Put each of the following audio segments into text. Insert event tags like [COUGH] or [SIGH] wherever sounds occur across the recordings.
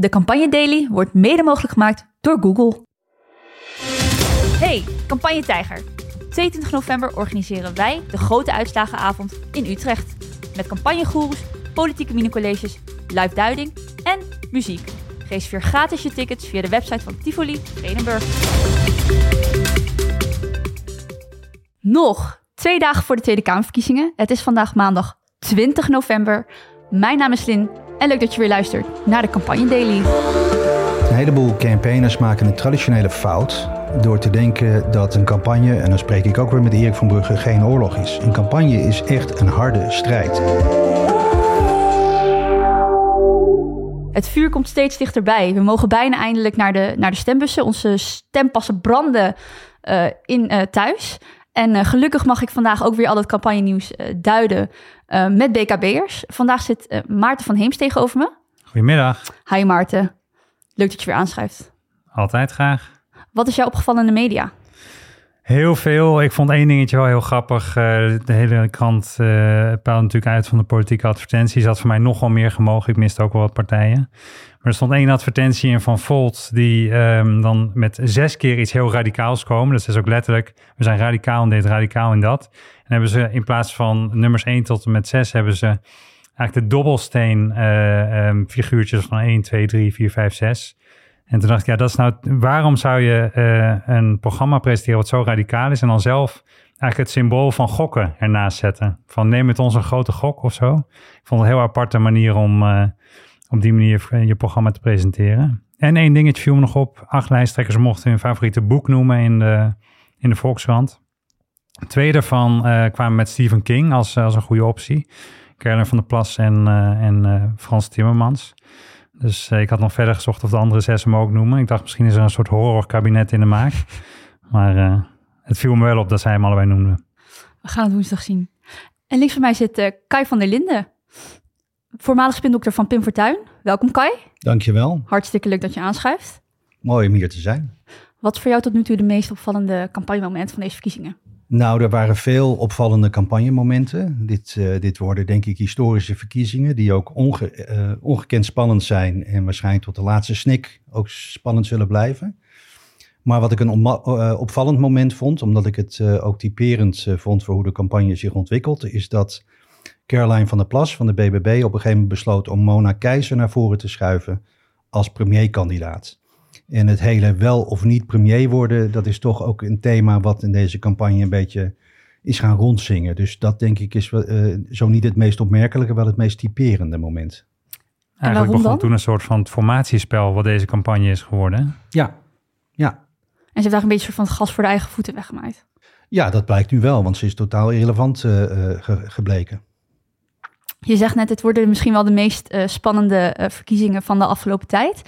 De Campagne Daily wordt mede mogelijk gemaakt door Google. Hey, Campagne Tijger. 22 november organiseren wij de grote uitslagenavond in Utrecht. Met campagnegoeroes, politieke minicolleges, live duiding en muziek. Reserveer gratis je tickets via de website van Tivoli Vredenburg. Nog twee dagen voor de Tweede Kamerverkiezingen. Het is vandaag maandag 20 november. Mijn naam is Lin en leuk dat je weer luistert naar de Campagne Daily. Een heleboel campaigners maken een traditionele fout door te denken dat een campagne, en dan spreek ik ook weer met Erik van Brugge, geen oorlog is. Een campagne is echt een harde strijd. Het vuur komt steeds dichterbij. We mogen bijna eindelijk naar de, naar de stembussen. Onze stempassen branden uh, in uh, thuis. En uh, gelukkig mag ik vandaag ook weer al het campagnenieuws duiden met BKB'ers. Vandaag zit Maarten van Heems tegenover me. Goedemiddag. Hi Maarten. Leuk dat je weer aanschrijft. Altijd graag. Wat is jou opgevallen in de media? Heel veel. Ik vond één dingetje wel heel grappig. Uh, de hele krant uh, paalde natuurlijk uit van de politieke advertenties. Had voor mij nog wel meer gemogen. Ik miste ook wel wat partijen. Maar er stond één advertentie in van Volt... die um, dan met zes keer iets heel radicaals komen. Dat is ook letterlijk... we zijn radicaal in dit, radicaal in dat. En hebben ze in plaats van nummers 1 tot en met 6... hebben ze eigenlijk de dobbelsteen uh, um, figuurtjes van 1, 2, 3, 4, 5, 6... En toen dacht ik, ja, dat is nou, waarom zou je uh, een programma presenteren wat zo radicaal is en dan zelf eigenlijk het symbool van gokken ernaast zetten? Van neem met ons een grote gok of zo. Ik vond het een heel aparte manier om uh, op die manier je programma te presenteren. En één dingetje viel me nog op. Acht lijsttrekkers mochten hun favoriete boek noemen in de, in de Volkskrant. Twee daarvan kwamen met Stephen King als, als een goede optie. Kerner van der Plas en, en Frans Timmermans. Dus uh, ik had nog verder gezocht of de andere zes hem ook noemen. Ik dacht misschien is er een soort horrorkabinet in de maak. Maar uh, het viel me wel op dat zij hem allebei noemden. We gaan het woensdag zien. En links van mij zit uh, Kai van der Linden. Voormalig spindokter van Pim Fortuyn. Welkom Kai. Dankjewel. Hartstikke leuk dat je aanschuift. Mooi om hier te zijn. Wat is voor jou tot nu toe de meest opvallende campagnemoment van deze verkiezingen? Nou, er waren veel opvallende campagnemomenten. Dit, uh, dit worden denk ik historische verkiezingen die ook uh, ongekend spannend zijn en waarschijnlijk tot de laatste snik ook spannend zullen blijven. Maar wat ik een uh, opvallend moment vond, omdat ik het ook typerend vond voor hoe de campagne zich ontwikkelt, is dat Caroline van der Plas van de BBB op een gegeven moment besloot om Mona Keizer naar voren te schuiven als premierkandidaat. En het hele wel of niet premier worden, dat is toch ook een thema wat in deze campagne een beetje is gaan rondzingen. Dus dat denk ik is uh, zo niet het meest opmerkelijke, wel het meest typerende moment. Eigenlijk begon dan? toen een soort van formatiespel wat deze campagne is geworden. Ja, ja. En ze heeft daar een beetje van het gas voor de eigen voeten weggemaaid. Ja, dat blijkt nu wel, want ze is totaal irrelevant uh, ge gebleken. Je zegt net, het worden misschien wel de meest uh, spannende uh, verkiezingen van de afgelopen tijd.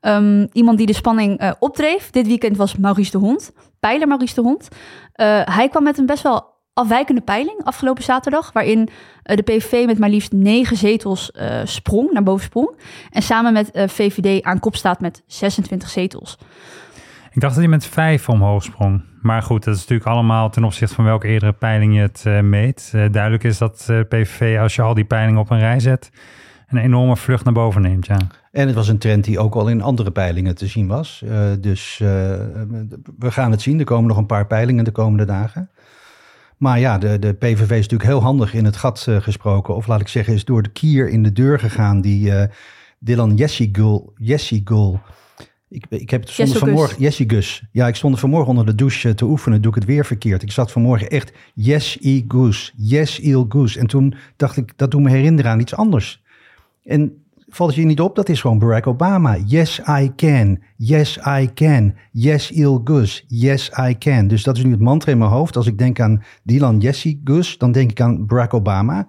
Um, iemand die de spanning uh, opdreef dit weekend was Maurice de Hond, pijler Maurice de Hond. hij kwam met een best wel afwijkende peiling afgelopen zaterdag, waarin de PVV met maar liefst negen zetels sprong, naar boven sprong. En samen met VVD aan kop staat met 26 zetels. Ik dacht dat hij met vijf omhoog sprong. Maar goed, dat is natuurlijk allemaal ten opzichte van welke eerdere peiling je het uh, meet. Uh, duidelijk is dat uh, PVV, als je al die peilingen op een rij zet, een enorme vlucht naar boven neemt. Ja. En het was een trend die ook al in andere peilingen te zien was. dus we gaan het zien. Er komen nog een paar peilingen de komende dagen. Maar ja, de, de PVV is natuurlijk heel handig in het gat gesproken. Of laat ik zeggen, is door de kier in de deur gegaan die Dylan Jessigul ik, ik heb het vanmorgen, Jessie Gus. Ja, ik stond vanmorgen onder de douche te oefenen. Doe ik het weer verkeerd. Ik zat vanmorgen echt Yes, I Goose. Yes, Il Goose. En toen dacht ik, dat doet me herinneren aan iets anders. En valt het je niet op? Dat is gewoon Barack Obama. Yes, I can. Yes, I can. Yes, Il Goose. Yes, I can. Dus dat is nu het mantra in mijn hoofd. Als ik denk aan Dylan Jessie Gus, dan denk ik aan Barack Obama.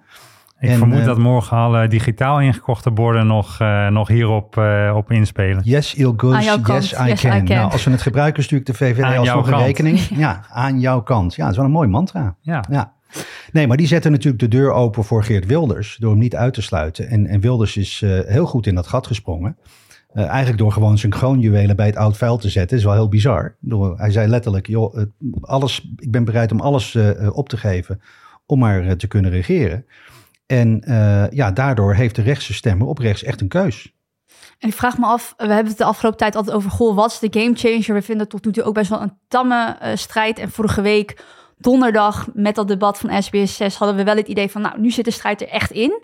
Ik en, vermoed uh, dat morgen alle digitaal ingekochte borden nog, uh, nog hierop uh, op inspelen. Yes, il goes, yes, I, yes can. I, can. Nou, als we het gebruiken, stuur ik de VVD aan alsnog een rekening. [LAUGHS] Ja, aan jouw kant. Ja, dat is wel een mooi mantra. Ja. ja. Nee, maar die zetten natuurlijk de deur open voor Geert Wilders door hem niet uit te sluiten. En, en Wilders is heel goed in dat gat gesprongen. eigenlijk door gewoon zijn kroonjuwelen bij het oud vuil te zetten. is wel heel bizar. Door, hij zei letterlijk, joh, alles, ik ben bereid om alles op te geven om maar te kunnen regeren. En uh, ja, daardoor heeft de rechtse stemmer op rechts echt een keus. En ik vraag me af, we hebben het de afgelopen tijd altijd over, goh, wat is de game changer? We vinden het tot nu toe ook best wel een tamme uh, strijd. En vorige week, donderdag, met dat debat van SBS 6, hadden we wel het idee van, nou, nu zit de strijd er echt in.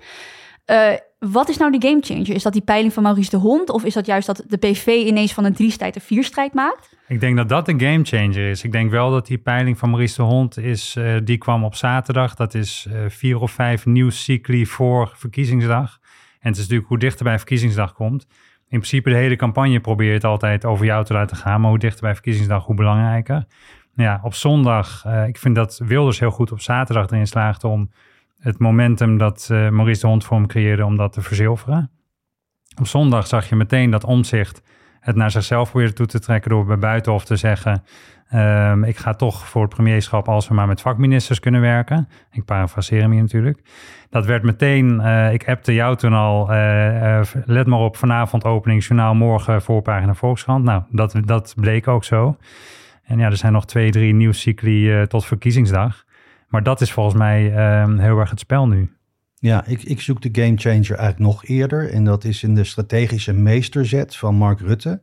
Uh, wat is nou de game changer? Is dat die peiling van Maurice de Hond? Of is dat juist dat de PV ineens van een drie-strijd een vier-strijd maakt? Ik denk dat dat een game changer is. Ik denk wel dat die peiling van Maurice de Hond is, uh, die kwam op zaterdag. Dat is uh, vier of vijf nieuwscycli voor verkiezingsdag. En het is natuurlijk hoe dichter bij verkiezingsdag komt. In principe de hele campagne probeert altijd over jou te laten gaan. Maar hoe dichter bij verkiezingsdag, hoe belangrijker. Ja, op zondag, uh, ik vind dat Wilders heel goed op zaterdag erin slaagde om het momentum dat uh, Maurice de Hond voor hem creëerde om dat te verzilveren. Op zondag zag je meteen dat omzicht het naar zichzelf probeerde toe te trekken door bij Buitenhof te zeggen... Um, ik ga toch voor het premierschap als we maar met vakministers kunnen werken. Ik parafraseer hem hier natuurlijk. Dat werd meteen, uh, ik appte jou toen al, uh, let maar op vanavond openingsjournaal, morgen voorpagina Volkskrant. Nou, dat, dat bleek ook zo. En ja, er zijn nog twee, drie nieuwscycli tot verkiezingsdag. Maar dat is volgens mij ehm, heel erg het spel nu. Ja, ik, ik zoek de game changer eigenlijk nog eerder. En dat is in de strategische meesterzet van Mark Rutte.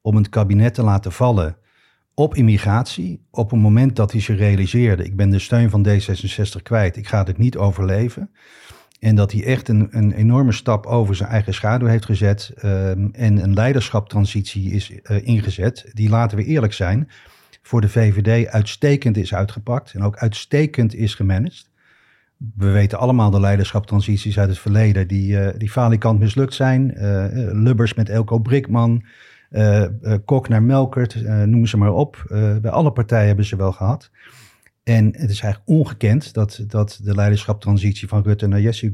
Om het kabinet te laten vallen op immigratie. Op het moment dat hij zich realiseerde: ik ben de steun van D66 kwijt, ik ga dit niet overleven. En dat hij echt een, een enorme stap over zijn eigen schaduw heeft gezet. Um, en een leiderschaptransitie is uh, ingezet. Die, laten we eerlijk zijn, voor de VVD uitstekend is uitgepakt. En ook uitstekend is gemanaged we weten allemaal de leiderschaptransities uit het verleden die, uh, die falikant mislukt zijn. Uh, Lubbers met Elko Brikman, Kok naar Melkert, noem ze maar op. bij alle partijen hebben ze wel gehad. En het is eigenlijk ongekend dat, dat de leiderschaptransitie van Rutte naar Yes,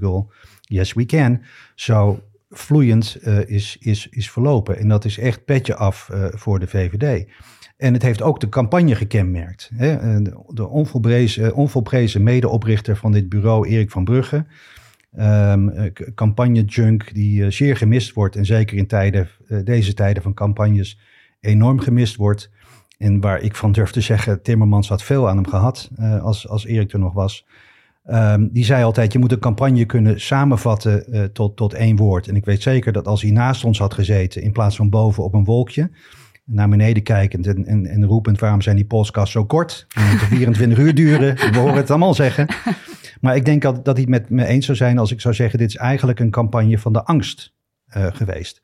yes we can, zo vloeiend is, is, is verlopen. En dat is echt petje af voor de VVD. En het heeft ook de campagne gekenmerkt. Hè? De onvolprezen, onvolprezen medeoprichter van dit bureau, Erik van Brugge. Um, campagne-junk die zeer gemist wordt. En zeker in tijden, deze tijden van campagnes enorm gemist wordt. En waar ik van durf te zeggen, Timmermans had veel aan hem gehad als, als Erik er nog was. Um, die zei altijd, je moet een campagne kunnen samenvatten tot, tot één woord. En ik weet zeker dat als hij naast ons had gezeten in plaats van boven op een wolkje naar beneden kijkend en, en, en roepend waarom zijn die podcasts zo kort? Die moeten 24 uur duren, we horen het allemaal zeggen. Maar ik denk dat, dat hij het met me eens zou zijn als ik zou zeggen, dit is eigenlijk een campagne van de angst uh, geweest.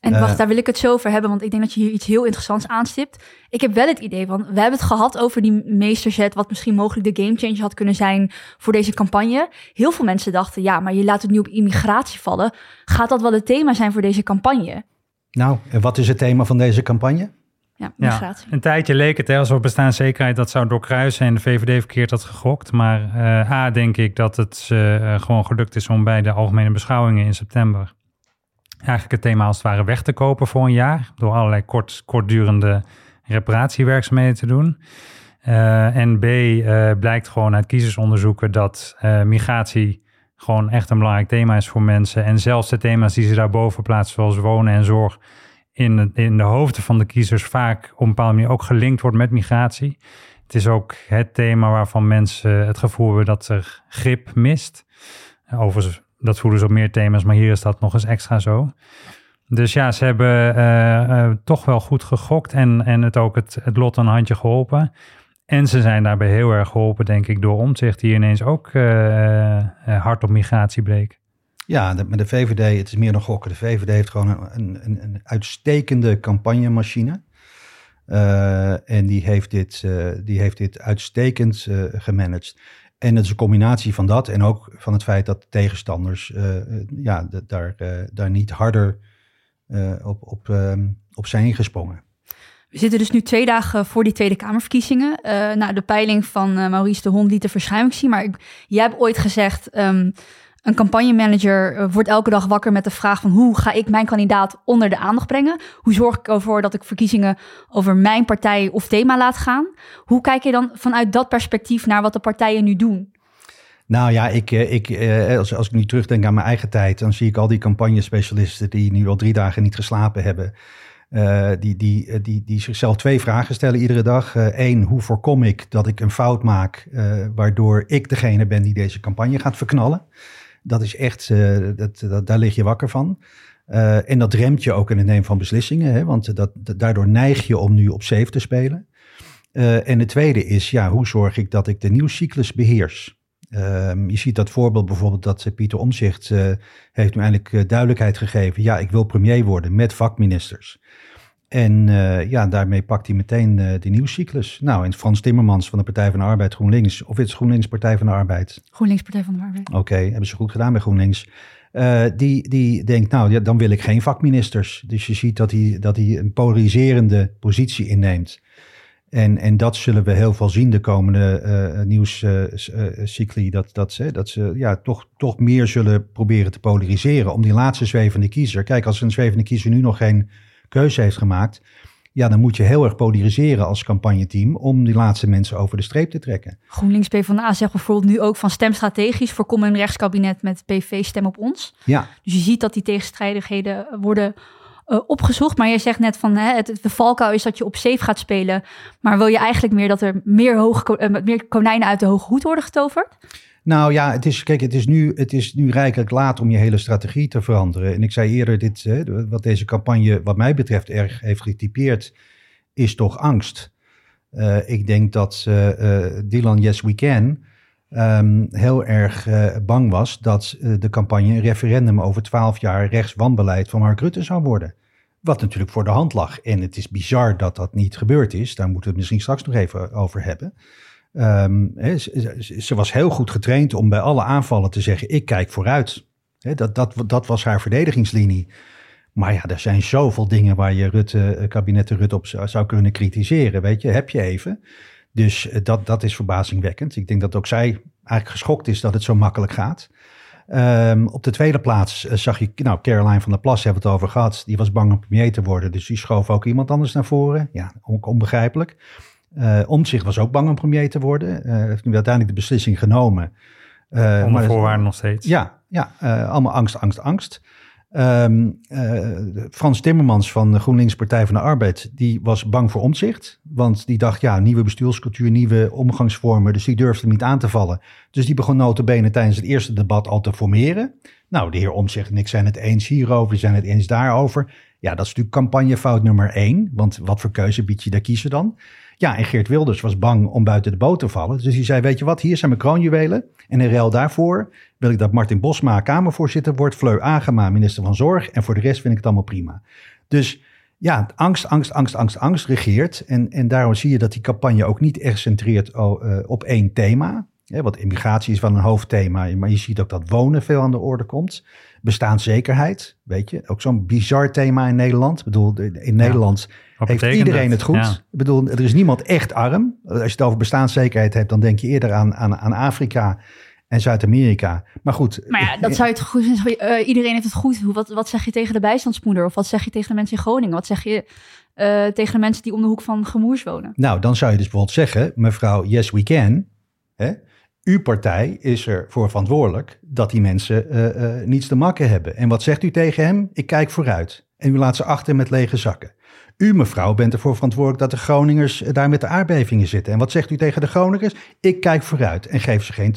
En wacht, uh, daar wil ik het zo over hebben, want ik denk dat je hier iets heel interessants aanstipt. Ik heb wel het idee van, we hebben het gehad over die meesterzet, wat misschien mogelijk de gamechanger had kunnen zijn voor deze campagne. Heel veel mensen dachten, ja, maar je laat het nu op immigratie vallen. Gaat dat wel het thema zijn voor deze campagne? Nou, en wat is het thema van deze campagne? Ja, migratie. Ja, een tijdje leek het hè, alsof bestaanszekerheid dat zou doorkruisen en de VVD verkeerd had gegokt. Maar uh, A, denk ik dat het uh, gewoon gelukt is om bij de algemene beschouwingen in september eigenlijk het thema als het ware weg te kopen voor een jaar. Door allerlei kort, kortdurende reparatiewerkzaamheden te doen. Uh, en B, blijkt gewoon uit kiezersonderzoeken dat migratie gewoon echt een belangrijk thema is voor mensen. En zelfs de thema's die ze daarboven plaatsen, zoals wonen en zorg, in in de hoofden van de kiezers vaak op een bepaalde manier ook gelinkt wordt met migratie. Het is ook het thema waarvan mensen het gevoel hebben dat er grip mist. Overigens, dat voelen ze op meer thema's, maar hier is dat nog eens extra zo. Dus ja, ze hebben uh, uh, toch wel goed gegokt en, en het ook het, het lot een handje geholpen. En ze zijn daarbij heel erg geholpen, denk ik, door omzicht, die ineens ook uh, hard op migratie bleek. Ja, met de VVD, het is meer dan gokken. De VVD heeft gewoon een, een, een uitstekende campagnemachine. Uh, en die heeft dit, die heeft dit uitstekend gemanaged. En het is een combinatie van dat en ook van het feit dat tegenstanders ja, daar, daar niet harder op, op, um, op zijn gesprongen. We zitten dus nu twee dagen voor die Tweede Kamerverkiezingen. Uh, nou, de peiling van uh, Maurice de Hond liet de verschuiving zien. Maar ik, jij hebt ooit gezegd, um, een campagnemanager uh, wordt elke dag wakker met de vraag van... hoe ga ik mijn kandidaat onder de aandacht brengen? Hoe zorg ik ervoor dat ik verkiezingen over mijn partij of thema laat gaan? Hoe kijk je dan vanuit dat perspectief naar wat de partijen nu doen? Nou ja, ik, ik, als, als ik nu terugdenk aan mijn eigen tijd... dan zie ik al die campagnespecialisten die nu al drie dagen niet geslapen hebben... Uh, die, die, die, die zichzelf twee vragen stellen iedere dag. Eén, uh, hoe voorkom ik dat ik een fout maak waardoor ik degene ben die deze campagne gaat verknallen? Dat is echt, dat, dat, daar lig je wakker van. En dat remt je ook in het nemen van beslissingen, hè, want dat, daardoor neig je om nu op safe te spelen. En het tweede is, ja, hoe zorg ik dat ik de nieuwscyclus beheers? Um, je ziet dat voorbeeld bijvoorbeeld dat Pieter Omzicht uh, heeft nu eindelijk duidelijkheid gegeven. Ja, ik wil premier worden met vakministers. En uh, ja, daarmee pakt hij meteen uh, de nieuwscyclus. Nou, en Frans Timmermans van de Partij van de Arbeid, GroenLinks. Of is het GroenLinks Partij van de Arbeid? GroenLinks Partij van de Arbeid. Oké, okay, hebben ze goed gedaan bij GroenLinks. Uh, die, die denkt, nou, ja, dan wil ik geen vakministers. Dus je ziet dat hij, dat hij een polariserende positie inneemt. En, en dat zullen we heel veel zien de komende uh, nieuwscycli. dat, dat, ze, dat ze ja, toch, toch meer zullen proberen te polariseren. Om die laatste zwevende kiezer. Kijk, als een zwevende kiezer nu nog geen keuze heeft gemaakt, ja, dan moet je heel erg polariseren als campagneteam om die laatste mensen over de streep te trekken. GroenLinks PvdA zegt bijvoorbeeld nu ook van stem strategisch, voorkom een rechtskabinet met PV stem op ons. Ja. Dus je ziet dat die tegenstrijdigheden worden uh, opgezocht. Maar je zegt net van hè, het, de valkuil is dat je op safe gaat spelen. Maar wil je eigenlijk meer dat er meer, hoge, uh, meer konijnen uit de hoge hoed worden getoverd? Nou ja, het is, kijk, het is, nu, het is nu rijkelijk laat om je hele strategie te veranderen. En ik zei eerder, dit, hè, wat deze campagne wat mij betreft erg heeft getypeerd, is toch angst. Ik denk dat Dylan Yes We Can um, heel erg bang was dat de campagne een referendum over twaalf jaar rechtswanbeleid van Mark Rutte zou worden. Wat natuurlijk voor de hand lag. En het is bizar dat dat niet gebeurd is. Daar moeten we het misschien straks nog even over hebben. He, ze, was heel goed getraind om bij alle aanvallen te zeggen: ik kijk vooruit. Dat, dat, dat was haar verdedigingslinie. Maar ja, er zijn zoveel dingen waar je Rutte, eh, kabinetten Rutte op zou kunnen kritiseren. Weet je, heb je even. Dus eh, dat, dat is verbazingwekkend. Ik denk dat ook zij eigenlijk geschokt is dat het zo makkelijk gaat. Um, op de tweede plaats uh, zag je, nou, Caroline van der Plas hebben we het over gehad. Die was bang om premier te worden, dus die schoof ook iemand anders naar voren. Ja, ook onbegrijpelijk. Uh, Omtzigt was ook bang om premier te worden. Uh, heeft nu uiteindelijk de beslissing genomen. Uh, Onder voorwaarden nog steeds. Ja, ja allemaal angst, angst, angst. Um, Frans Timmermans van de GroenLinks Partij van de Arbeid, die was bang voor omzicht. Want die dacht, ja, nieuwe bestuurscultuur, nieuwe omgangsvormen. Dus die durfde niet aan te vallen. Dus die begon notabene tijdens het eerste debat al te formeren. Nou, de heer Omzicht en ik zijn het eens hierover, zijn het eens daarover. Ja, dat is natuurlijk campagnefout nummer één. Want wat voor keuze bied je daar kiezen dan? Ja, en Geert Wilders was bang om buiten de boot te vallen. Dus hij zei, weet je wat, hier zijn mijn kroonjuwelen. En in ruil daarvoor wil ik dat Martin Bosma Kamervoorzitter wordt, Fleur Agema minister van Zorg. En voor de rest vind ik het allemaal prima. Dus ja, angst, angst, angst, angst, angst regeert. En, en daarom zie je dat die campagne ook niet echt centreert uh, op één thema. Ja, want immigratie is wel een hoofdthema, maar je ziet ook dat wonen veel aan de orde komt. Bestaanszekerheid, weet je, ook zo'n bizar thema in Nederland. Ik bedoel, in Nederland heeft iedereen het goed. Ik bedoel, er is niemand echt arm. Als je het over bestaanszekerheid hebt, dan denk je eerder aan, aan, aan Afrika en Zuid-Amerika. Maar goed. Maar ja, dat zou je het goed uh, Iedereen heeft het goed. Wat, wat zeg je tegen de bijstandsmoeder? Of wat zeg je tegen de mensen in Groningen? Wat zeg je uh, tegen de mensen die om de hoek van Gemoers wonen? Nou, dan zou je dus bijvoorbeeld zeggen, mevrouw Yes We Can. Hè, uw partij is ervoor verantwoordelijk dat die mensen uh, uh, niets te makken hebben. En wat zegt u tegen hem? Ik kijk vooruit. En u laat ze achter met lege zakken. U, mevrouw, bent ervoor verantwoordelijk dat de Groningers daar met de aardbevingen zitten. En wat zegt u tegen de Groningers? Ik kijk vooruit en geef ze geen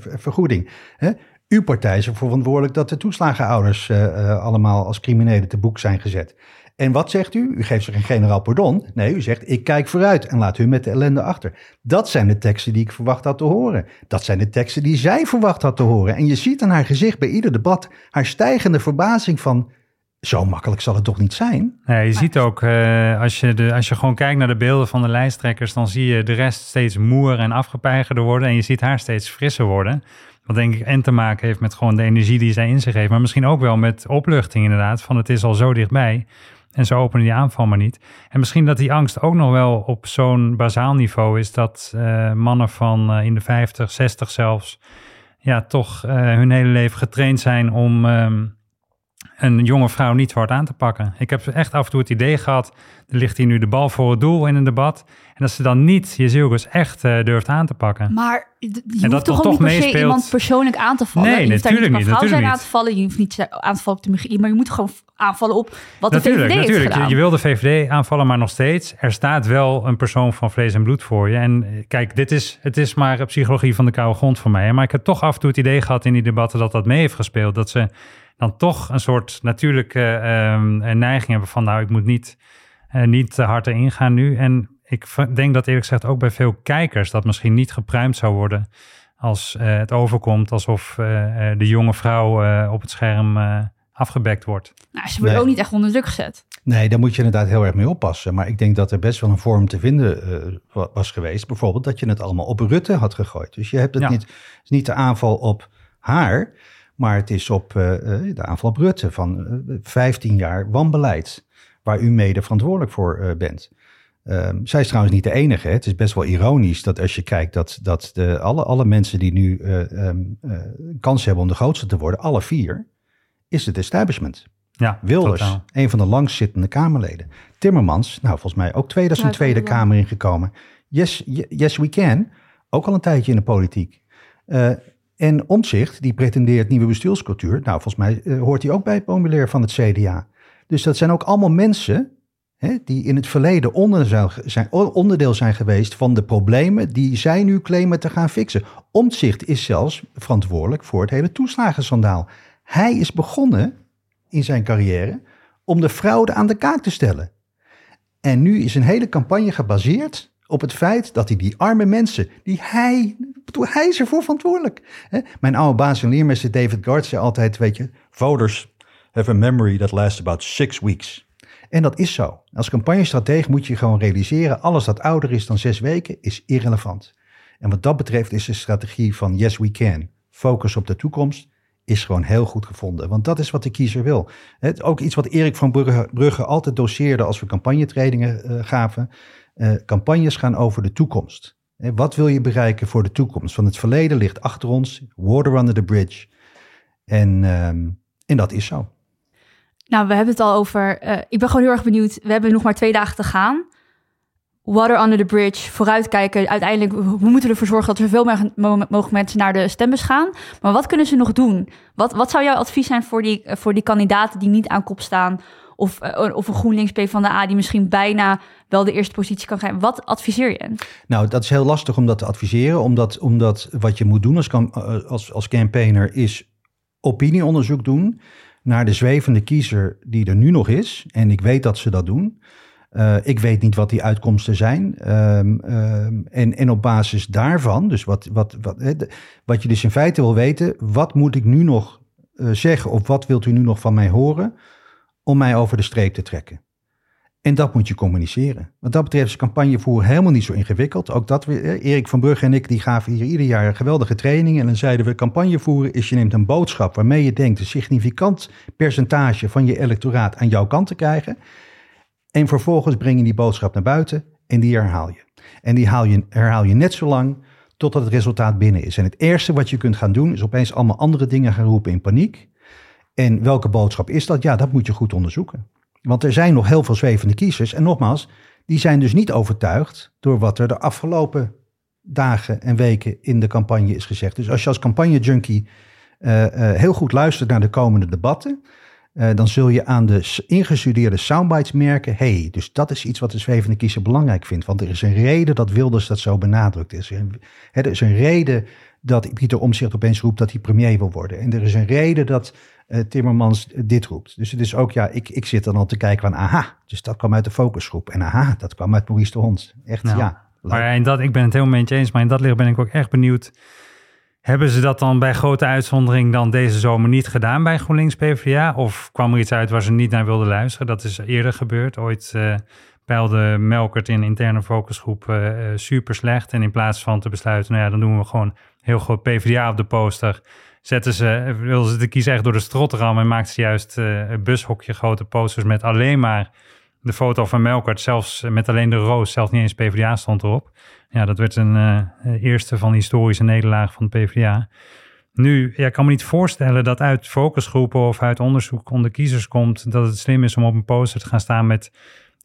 vergoeding. Hè? Uw partij is ervoor verantwoordelijk dat de toeslagenouders allemaal als criminelen te boek zijn gezet. En wat zegt u? U geeft ze geen generaal pardon. Nee, u zegt ik kijk vooruit en laat u met de ellende achter. Dat zijn de teksten die ik verwacht had te horen. Dat zijn de teksten die zij verwacht had te horen. En je ziet aan haar gezicht bij ieder debat haar stijgende verbazing van... Zo makkelijk zal het toch niet zijn? Ja, je ziet ook, uh, als, je de, als je gewoon kijkt naar de beelden van de lijsttrekkers, dan zie je de rest steeds moer en afgepeigerder worden. En je ziet haar steeds frisser worden. Wat denk ik en te maken heeft met gewoon de energie die zij in zich heeft. Maar misschien ook wel met opluchting inderdaad. Van het is al zo dichtbij. En ze openen die aanval maar niet. En misschien dat die angst ook nog wel op zo'n bazaal niveau is dat uh, mannen van uh, in de 50, 60 zelfs, ja, toch uh, hun hele leven getraind zijn om um, een jonge vrouw niet hard aan te pakken. Ik heb echt af en toe het idee gehad, er ligt hier nu de bal voor het doel in een debat. En dat ze dan niet Jezielgus echt uh, durft aan te pakken. Maar je hoeft toch, toch niet per iemand persoonlijk aan te vallen. Nee, je natuurlijk niet. vrouw zijn aan te vallen. Je hoeft niet aan te vallen op de MGI, maar je moet gewoon aanvallen op wat natuurlijk, de VVD natuurlijk. heeft gedaan. Je, je wil de VVD aanvallen, maar nog steeds. Er staat wel een persoon van vlees en bloed voor je. En eh, kijk, dit is, het is maar psychologie van de koude grond voor mij. Maar ik heb toch af en toe het idee gehad in die debatten dat dat mee heeft gespeeld. Dat ze dan toch een soort natuurlijke ehm, neiging hebben van nou, ik moet niet, uh, niet te hard erin gaan nu. En ik denk dat eerlijk gezegd ook bij veel kijkers dat misschien niet gepruimd zou worden als uh, het overkomt alsof uh, de jonge vrouw uh, op het scherm afgebekt wordt. Nou, ze wordt nee. ook niet echt onder druk gezet. Nee, daar moet je inderdaad heel erg mee oppassen. Maar ik denk dat er best wel een vorm te vinden was geweest. Bijvoorbeeld dat je het allemaal op Rutte had gegooid. Dus je hebt het ja. niet, niet de aanval op haar, maar het is op de aanval op Rutte van 15 jaar wanbeleid. Waar u mede verantwoordelijk voor bent. Um, zij is trouwens niet de enige. Hè. Het is best wel ironisch dat als je kijkt dat, dat de, alle, alle mensen die nu uh, um, uh, kans hebben om de grootste te worden, alle vier, is het establishment. Ja, Wilders, totaal. een van de langstzittende Kamerleden. Timmermans, nou volgens mij ook twee, dat is een Tweede Kamer ingekomen. Yes, yes we can, ook al een tijdje in de politiek. Uh, en Omtzigt, die pretendeert nieuwe bestuurscultuur. Nou, volgens mij uh, hoort hij ook bij het populair van het CDA. Dus dat zijn ook allemaal mensen Hè, die in het verleden onderdeel zijn, geweest van de problemen die zij nu claimen te gaan fixen. Omtzigt is zelfs verantwoordelijk voor het hele toeslagensandaal. Hij is begonnen in zijn carrière om de fraude aan de kaak te stellen. En nu is een hele campagne gebaseerd op het feit dat hij die arme mensen, die hij, hij is ervoor verantwoordelijk. Mijn oude baas en leermeester David Gard zei altijd, weet je, voters have a memory that lasts about six weeks. En dat is zo. Als campagnestratege moet je gewoon realiseren, alles dat ouder is dan zes weken is irrelevant. En wat dat betreft is de strategie van Yes We Can, focus op de toekomst, is gewoon heel goed gevonden. Want dat is wat de kiezer wil. Het, ook iets wat Erik van Brugge, Brugge altijd doseerde als we campagnetrainingen uh, gaven. Uh, campagnes gaan over de toekomst. He, wat wil je bereiken voor de toekomst? Van het verleden ligt achter ons, water under the bridge. En, um, en dat is zo. Nou, we hebben het al over. Uh, ik ben gewoon heel erg benieuwd. We hebben nog maar twee dagen te gaan. Water under the bridge, vooruitkijken. Uiteindelijk, we moeten ervoor zorgen dat er zoveel mogelijk mensen naar de stembus gaan. Maar wat kunnen ze nog doen? Wat, wat zou jouw advies zijn voor die, voor die kandidaten die niet aan kop staan? Of, uh, of een GroenLinks P van de A die misschien bijna wel de eerste positie kan krijgen. Wat adviseer je? Nou, dat is heel lastig om dat te adviseren. Omdat, omdat wat je moet doen als, als, als campaigner is opinieonderzoek doen naar de zwevende kiezer die er nu nog is. En ik weet dat ze dat doen. Uh, ik weet niet wat die uitkomsten zijn. Um, um, en, en op basis daarvan, dus wat, wat, wat, wat je dus in feite wil weten, wat moet ik nu nog zeggen of wat wilt u nu nog van mij horen om mij over de streep te trekken? En dat moet je communiceren. Wat dat betreft is campagnevoer helemaal niet zo ingewikkeld. Ook dat we, Erik van Brugge en ik, die gaven hier ieder jaar geweldige trainingen. En dan zeiden we, campagnevoeren is je neemt een boodschap waarmee je denkt een significant percentage van je electoraat aan jouw kant te krijgen. En vervolgens breng je die boodschap naar buiten en die herhaal je. En die haal je, herhaal je net zo lang totdat het resultaat binnen is. En het eerste wat je kunt gaan doen is opeens allemaal andere dingen gaan roepen in paniek. En welke boodschap is dat? Ja, dat moet je goed onderzoeken. Want er zijn nog heel veel zwevende kiezers. En nogmaals, die zijn dus niet overtuigd door wat er de afgelopen dagen en weken in de campagne is gezegd. Dus als je als campagne-junkie uh, heel goed luistert naar de komende debatten, uh, dan zul je aan de ingestudeerde soundbites merken, hey, dus dat is iets wat de zwevende kiezer belangrijk vindt. Want er is een reden dat Wilders dat zo benadrukt is. Er is een reden dat Pieter Omzicht opeens roept dat hij premier wil worden. En er is een reden dat Timmermans dit roept. Dus het is ook, ja, ik, ik zit dan al te kijken van, aha, dus dat kwam uit de focusgroep. En aha, dat kwam uit Maurice de Hond. Echt, nou, ja. Maar in dat, ik ben het helemaal mee eens, maar in dat licht ben ik ook echt benieuwd. Hebben ze dat dan bij grote uitzondering dan deze zomer niet gedaan bij GroenLinks PvdA? Of kwam er iets uit waar ze niet naar wilden luisteren? Dat is eerder gebeurd. Ooit uh, peilde Melkert in interne focusgroep uh, super slecht. En in plaats van te besluiten, nou ja, dan doen we gewoon heel groot PvdA op de poster zetten ze, wilden ze de kiezer echt door de strot rammen en maakten ze juist uh, een bushokje grote posters met alleen maar de foto van Melkert, zelfs met alleen de roos, zelfs niet eens PvdA stond erop. Ja, dat werd een uh, eerste van historische nederlaag van de PvdA. Nu, ja, ik kan me niet voorstellen dat uit focusgroepen of uit onderzoek onder kiezers komt dat het slim is om op een poster te gaan staan met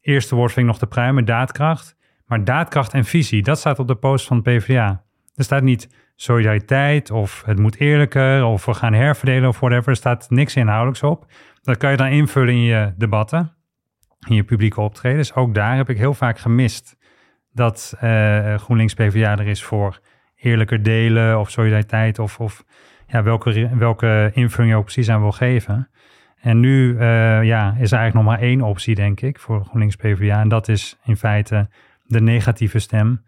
eerste woord vind ik nog te pruimen, daadkracht. Maar daadkracht en visie, dat staat op de post van de PvdA. Er staat niet solidariteit of het moet eerlijker of we gaan herverdelen of whatever. Er staat niks inhoudelijks op. Dat kan je dan invullen in je debatten, in je publieke optredens. Ook daar heb ik heel vaak gemist dat uh, GroenLinks PvdA er is voor eerlijker delen of solidariteit of, of ja, welke, welke invulling je ook precies aan wil geven. En nu uh, ja, is er eigenlijk nog maar één optie, denk ik, voor GroenLinks PvdA. En dat is in feite de negatieve stem.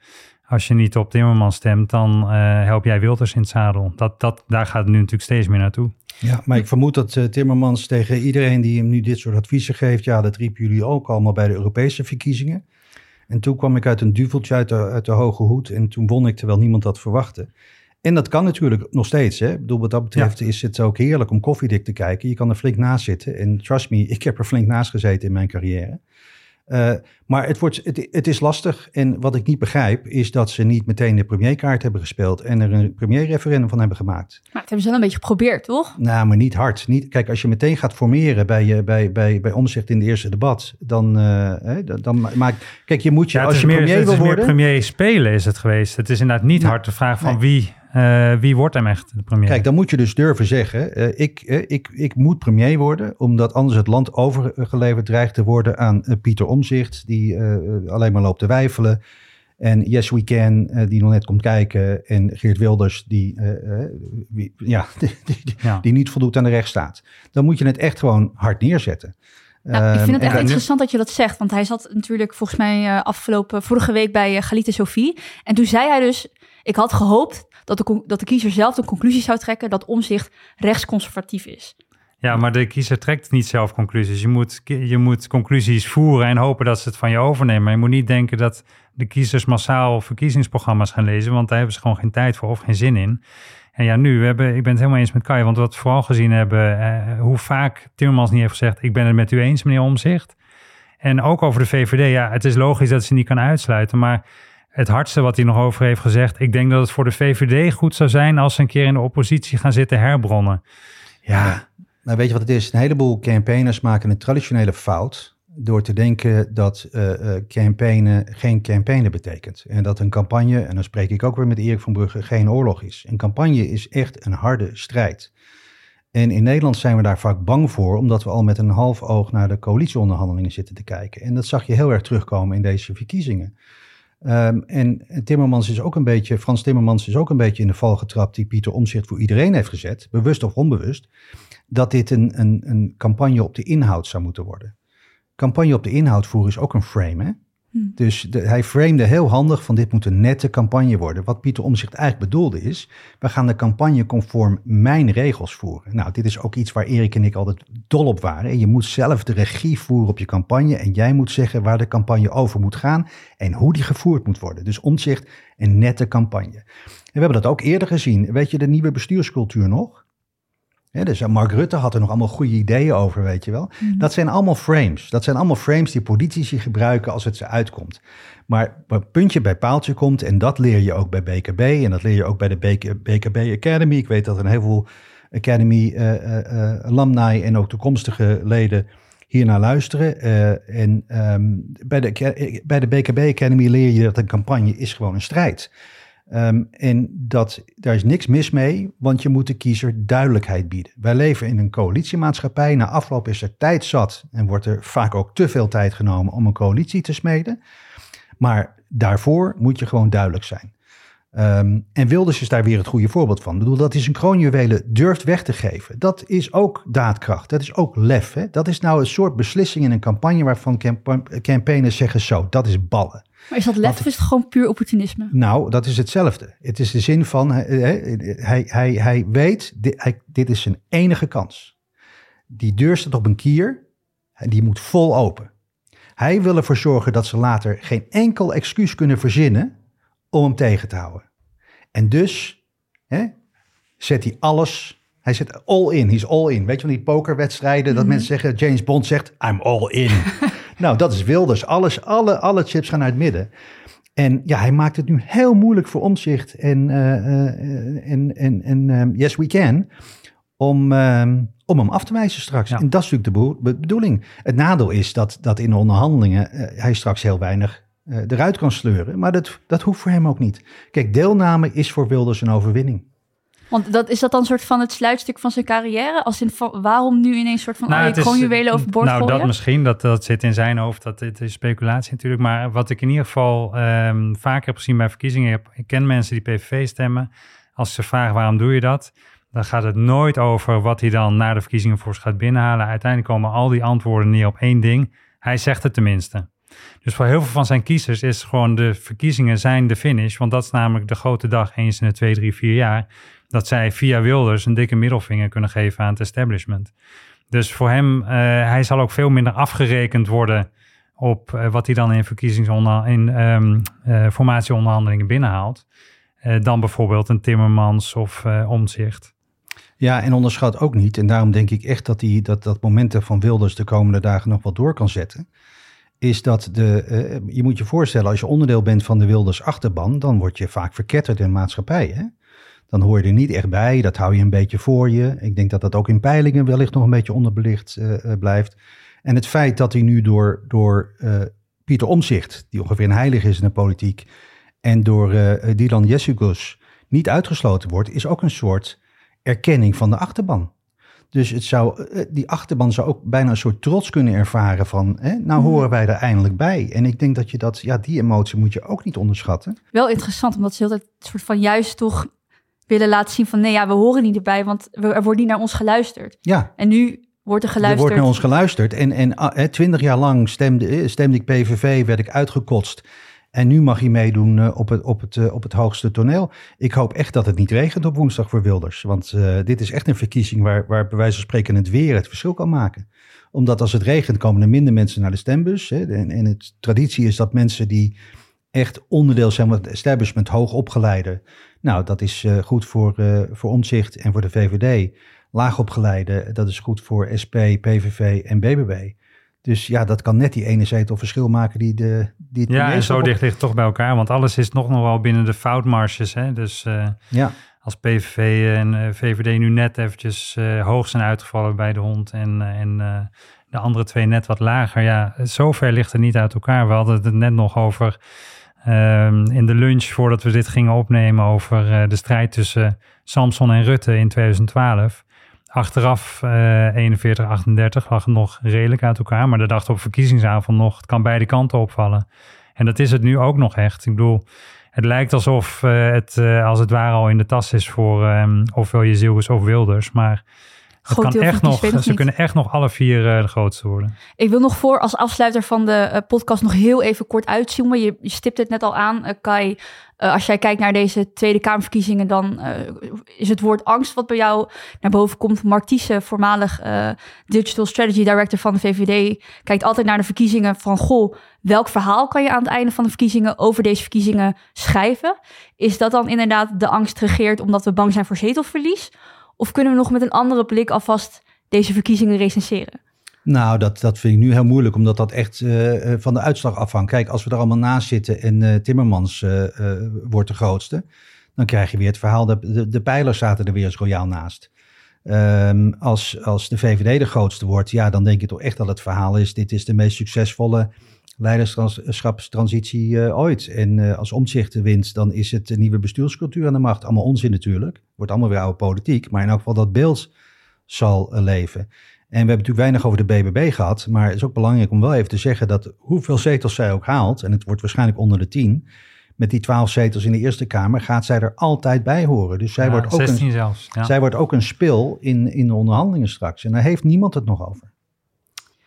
Als je niet op Timmermans stemt, dan uh, help jij Wilders in het zadel. Dat, dat, daar gaat het nu natuurlijk steeds meer naartoe. Ja, maar ik vermoed dat uh, Timmermans tegen iedereen die hem nu dit soort adviezen geeft... ja, dat riepen jullie ook allemaal bij de Europese verkiezingen. En toen kwam ik uit een duveltje uit de, uit de hoge hoed en toen won ik terwijl niemand dat verwachtte. En dat kan natuurlijk nog steeds. Hè? Ik bedoel, wat dat betreft is het ook heerlijk om koffiedik te kijken. Je kan er flink naast zitten. En trust me, ik heb er flink naast gezeten in mijn carrière. Uh, maar het, wordt, het, het, is lastig. En wat ik niet begrijp, is dat ze niet meteen de premierkaart hebben gespeeld en er een premierreferendum van hebben gemaakt. Maar dat hebben ze wel een beetje geprobeerd, toch? Nou, maar niet hard. Niet, kijk, als je meteen gaat formeren bij, bij, bij, bij omzicht in de eerste debat, dan, uh, dan maakt. Kijk, je moet je, als je meer, premier wil worden. premier spelen is het geweest. Het is inderdaad niet hard de vraag van wie uh, wie wordt hem echt de premier? Kijk, dan moet je dus durven zeggen: uh, ik, uh, ik, ik moet premier worden, omdat anders het land overgeleverd dreigt te worden aan Pieter Omzicht, die alleen maar loopt te wijfelen. En Yes We Can, die nog net komt kijken. En Geert Wilders, die, wie, ja, [LAUGHS] die, die, ja. die, niet voldoet aan de rechtsstaat. Dan moet je het echt gewoon hard neerzetten. Nou, ik vind het echt interessant dat je dat zegt. Want hij zat natuurlijk volgens mij afgelopen vorige week bij uh, Galite Sophie. En toen zei hij dus: Ik had gehoopt dat de, dat de kiezer zelf de conclusie zou trekken dat omzicht rechtsconservatief is. Ja, maar de kiezer trekt niet zelf conclusies. Je moet, je moet conclusies voeren en hopen dat ze het van je overnemen. Maar je moet niet denken dat de kiezers massaal verkiezingsprogramma's gaan lezen, want daar hebben ze gewoon geen tijd voor of geen zin in. En ja, nu, we hebben, ik ben het helemaal eens met Kai, want wat we vooral gezien hebben, eh, hoe vaak Timmermans niet heeft gezegd, ik ben het met u eens, meneer Omzicht. En ook over de VVD, ja, het is logisch dat ze niet kan uitsluiten, maar het hardste wat hij nog over heeft gezegd. Ik denk dat het voor de VVD goed zou zijn als ze een keer in de oppositie gaan zitten herbronnen. Ja. Nou, weet je wat het is? Een heleboel campaigners maken een traditionele fout door te denken dat uh, campaignen geen campaignen betekent. En dat een campagne, en dan spreek ik ook weer met Erik van Brugge, geen oorlog is. Een campagne is echt een harde strijd. En in Nederland zijn we daar vaak bang voor, omdat we al met een half oog naar de coalitieonderhandelingen zitten te kijken. En dat zag je heel erg terugkomen in deze verkiezingen. Um, en Timmermans is ook een beetje, Frans Timmermans is ook een beetje in de val getrapt die Pieter Omzicht voor iedereen heeft gezet, bewust of onbewust, dat dit een, een, een campagne op de inhoud zou moeten worden. Campagne op de inhoud voeren is ook een frame, hè? Hm. Dus hij framede heel handig van dit moet een nette campagne worden. Wat Pieter Omzicht eigenlijk bedoelde is, we gaan de campagne conform mijn regels voeren. Nou, dit is ook iets waar Erik en ik altijd dol op waren. En je moet zelf de regie voeren op je campagne en jij moet zeggen waar de campagne over moet gaan en hoe die gevoerd moet worden. Dus Omzicht een nette campagne. En we hebben dat ook eerder gezien. Weet je de nieuwe bestuurscultuur nog? Dus Mark Rutte had er nog allemaal goede ideeën over, weet je wel. Mhm. Dat zijn allemaal frames. Dat zijn allemaal frames die politici gebruiken als het ze uitkomt. Maar puntje bij paaltje komt, en dat leer je ook bij BKB en dat leer je ook bij de BKB Academy. Ik weet dat er een heel veel Academy uh, uh, alumni en ook toekomstige leden hiernaar luisteren. Uh, en um, bij, de, bij de BKB Academy leer je dat een campagne is gewoon een strijd is. Um, en dat, daar is niks mis mee, want je moet de kiezer duidelijkheid bieden. Wij leven in een coalitiemaatschappij. Na afloop is er tijd zat en wordt er vaak ook te veel tijd genomen om een coalitie te smeden. Maar daarvoor moet je gewoon duidelijk zijn. Um, en Wilders is daar weer het goede voorbeeld van. Ik bedoel, dat is een kroonjuwelen durft weg te geven. Dat is ook daadkracht. Dat is ook lef. Hè? Dat is nou een soort beslissing in een campagne waarvan campaigners zeggen zo, dat is ballen. Maar is dat lef of is het gewoon puur opportunisme? Nou, dat is hetzelfde. Het is de zin van, hij, hij, hij, hij weet, dit, hij, dit is zijn enige kans. Die deur staat op een kier en die moet vol open. Hij wil ervoor zorgen dat ze later geen enkel excuus kunnen verzinnen om hem tegen te houden. En dus hè, zet hij alles hij zit all in. Hij is all in. Weet je van die pokerwedstrijden dat mhm. mensen zeggen, James Bond zegt, I'm all in. [LAUGHS] nou, dat is Wilders. Alles, alle, alle chips gaan naar het midden. En ja, hij maakt het nu heel moeilijk voor omzicht en, uh, en, en, en um, Yes We Can om, um, om hem af te wijzen straks. En dat is natuurlijk de bedoeling. Het nadeel is dat, dat in de onderhandelingen uh, hij straks heel weinig eruit kan sleuren. Maar dat, dat hoeft voor hem ook niet. Kijk, deelname is voor Wilders een overwinning. Want dat, is dat dan soort van het sluitstuk van zijn carrière? Als in waarom nu ineens soort van nou, oh, kroonjuwelen overboord Nou, gooien? dat misschien. Dat, dat zit in zijn hoofd. Dat dit is speculatie natuurlijk. Maar wat ik in ieder geval um, vaker heb gezien bij verkiezingen. Ik ken mensen die PVV stemmen. Als ze vragen waarom doe je dat? Dan gaat het nooit over wat hij dan na de verkiezingen voor zich gaat binnenhalen. Uiteindelijk komen al die antwoorden neer op één ding. Hij zegt het tenminste. Dus voor heel veel van zijn kiezers is gewoon de verkiezingen zijn de finish. Want dat is namelijk de grote dag eens in de twee, drie, vier jaar. Dat zij via Wilders een dikke middelvinger kunnen geven aan het establishment. Dus voor hem, uh, hij zal ook veel minder afgerekend worden op uh, wat hij dan in verkiezingsonder in um, uh, formatieonderhandelingen binnenhaalt. dan bijvoorbeeld een Timmermans of Omzicht. Ja, en onderschat ook niet. En daarom denk ik echt dat die, dat, dat momenten van Wilders de komende dagen nog wat door kan zetten is dat de, uh, je moet je voorstellen, als je onderdeel bent van de Wilders achterban, dan word je vaak verketterd in de maatschappij. Hè? Dan hoor je er niet echt bij, dat hou je een beetje voor je. Ik denk dat dat ook in peilingen wellicht nog een beetje onderbelicht uh, blijft. En het feit dat hij nu door, door Pieter Omzicht, die ongeveer een heilig is in de politiek, en door Dylan Jessicus niet uitgesloten wordt, is ook een soort erkenning van de achterban. Dus het zou, eh, die achterban zou ook bijna een soort trots kunnen ervaren van, hè, nou mhm. horen wij er eindelijk bij. En ik denk dat je dat, ja, die emotie moet je ook niet onderschatten. Wel interessant, omdat ze altijd soort van juist toch willen laten zien van, nee ja, we horen niet erbij, want er wordt niet naar ons geluisterd. Ja. En nu wordt er geluisterd. Er wordt naar ons geluisterd. En, en ah, twintig jaar lang stemde, eh, stemde ik PVV, werd ik uitgekotst. En nu mag hij meedoen uh, op, het, op, het, uh, op het hoogste toneel. Ik hoop echt dat het niet regent op woensdag voor Wilders. Want uh, dit is echt een verkiezing waar, waar bij wijze van spreken het weer het verschil kan maken. Omdat als het regent komen er minder mensen naar de stembus. Hè. En, en het traditie is dat mensen die echt onderdeel zijn van het establishment, hoogopgeleide. Nou, dat is goed voor, voor omzicht en voor de VVD. Laagopgeleide, dat is goed voor SP, PVV en BBB. Dus ja, dat kan net die ene zetel verschil maken die, de, die het Ja, en zo dicht ligt toch bij elkaar. Want alles is nog nog wel binnen de foutmarges. Hè? Dus uh, ja. als PVV en eh, VVD nu net eventjes uh, hoog zijn uitgevallen bij de hond... en, en de andere twee net wat lager. Ja, zover ligt het niet uit elkaar. We hadden het net nog over ehm, in de lunch... voordat we dit gingen opnemen over de strijd tussen Samson en Rutte in 2012... Achteraf uh, 41, 38 lag het nog redelijk uit elkaar. Maar de dag op verkiezingsavond nog, het kan beide kanten opvallen. En dat is het nu ook nog echt. Ik bedoel, het lijkt alsof uh, het uh, als het ware al in de tas is voor um, ofwel Jezielgus of Wilders. Maar het kan echt nog, ze kunnen echt nog alle vier uh, de grootste worden. Ik wil nog voor als afsluiter van de podcast nog heel even kort uitzoomen. Je, je stipt het net al aan, Kai. Uh, als jij kijkt naar deze Tweede Kamerverkiezingen, dan uh, is het woord angst wat bij jou naar boven komt. Mark voormalig uh, Digital Strategy Director van de VVD, kijkt altijd naar de verkiezingen van, goh, welk verhaal kan je aan het einde van de verkiezingen over deze verkiezingen schrijven? Is dat dan inderdaad de angst regeert omdat we bang zijn voor zetelverlies? Of kunnen we nog met een andere blik alvast deze verkiezingen recenseren? Nou, dat, dat vind ik nu heel moeilijk, omdat dat echt uh, van de uitslag afhangt. Kijk, als we er allemaal naast zitten en uh, Timmermans wordt de grootste, dan krijg je weer het verhaal, de, de, de pijlers zaten er weer eens royaal naast. Um, als, als de VVD de grootste wordt, ja, dan denk je toch echt dat het verhaal is, dit is de meest succesvolle leiderschapstransitie ooit. En als omzicht wint, dan is het een nieuwe bestuurscultuur aan de macht. Allemaal onzin natuurlijk, wordt allemaal weer oude politiek, maar in elk geval dat beeld zal leven. En we hebben natuurlijk weinig over de BBB gehad, maar het is ook belangrijk om wel even te zeggen dat hoeveel zetels zij ook haalt, en het wordt waarschijnlijk onder de tien, met die twaalf zetels in de Eerste Kamer gaat zij er altijd bij horen. Dus zij, wordt, ook een, zelfs, ja. zij wordt ook een spil in, in de onderhandelingen straks. En daar heeft niemand het nog over.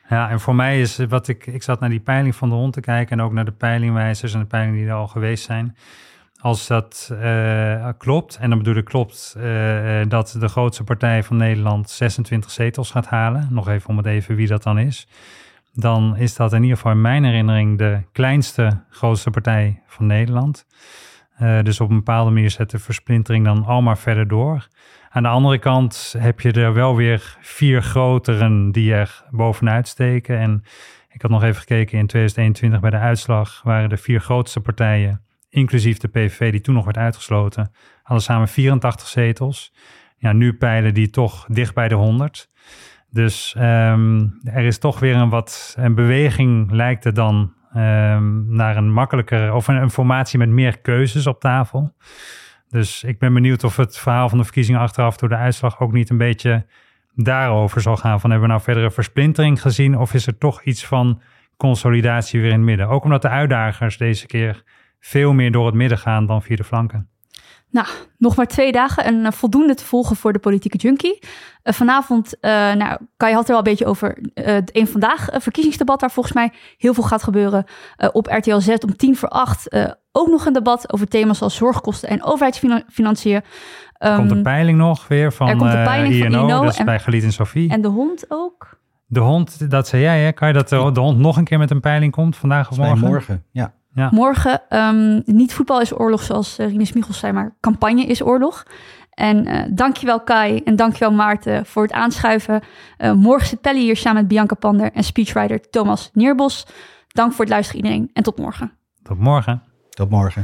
Ja, en voor mij is wat ik, ik zat naar die peiling van de hond te kijken en ook naar de peilingwijzers en de peilingen die er al geweest zijn als dat uh, klopt, en dan bedoel ik klopt uh, dat de grootste partij van Nederland 26 zetels gaat halen, nog even om het even wie dat dan is, dan is dat in ieder geval in mijn herinnering de kleinste grootste partij van Nederland. Dus op een bepaalde manier zet de versplintering dan al maar verder door. Aan de andere kant heb je er wel weer vier groteren die er bovenuit steken. En ik had nog even gekeken in 2021 bij de uitslag waren de vier grootste partijen inclusief de PVV die toen nog werd uitgesloten, hadden samen 84 zetels. Ja, nu peilen die toch dicht bij de 100. Dus um, er is toch weer een wat een beweging, lijkt het dan, um, naar een makkelijker of een, een, formatie met meer keuzes op tafel. Dus ik ben benieuwd of het verhaal van de verkiezingen achteraf door de uitslag ook niet een beetje daarover zal gaan. Van hebben we nou verdere versplintering gezien of is er toch iets van consolidatie weer in het midden? Ook omdat de uitdagers deze keer veel meer door het midden gaan dan via de flanken. Nou, nog maar twee dagen en uh, voldoende te volgen voor de politieke junkie. Uh, vanavond, uh, nou, Kai had er wel een beetje over het een vandaag verkiezingsdebat, waar volgens mij heel veel gaat gebeuren. op RTL Z om tien voor acht ook nog een debat over thema's als zorgkosten en overheidsfinanciën. Um, komt de peiling nog weer van, er komt de peiling INO, van INO dus en, bij Galiet en Sophie. En de hond ook. De hond, dat zei jij hè? Kan je dat de, de hond nog een keer met een peiling komt vandaag of morgen? morgen, ja. Ja. Morgen, um, niet voetbal is oorlog zoals uh, Rinus Michels zei, maar campagne is oorlog. En uh, dankjewel Kai en dankjewel Maarten voor het aanschuiven. Uh, morgen zit Pelle hier samen met Bianca Pander en speechwriter Thomas Nierbos. Dank voor het luisteren iedereen en tot morgen. Tot morgen. Tot morgen.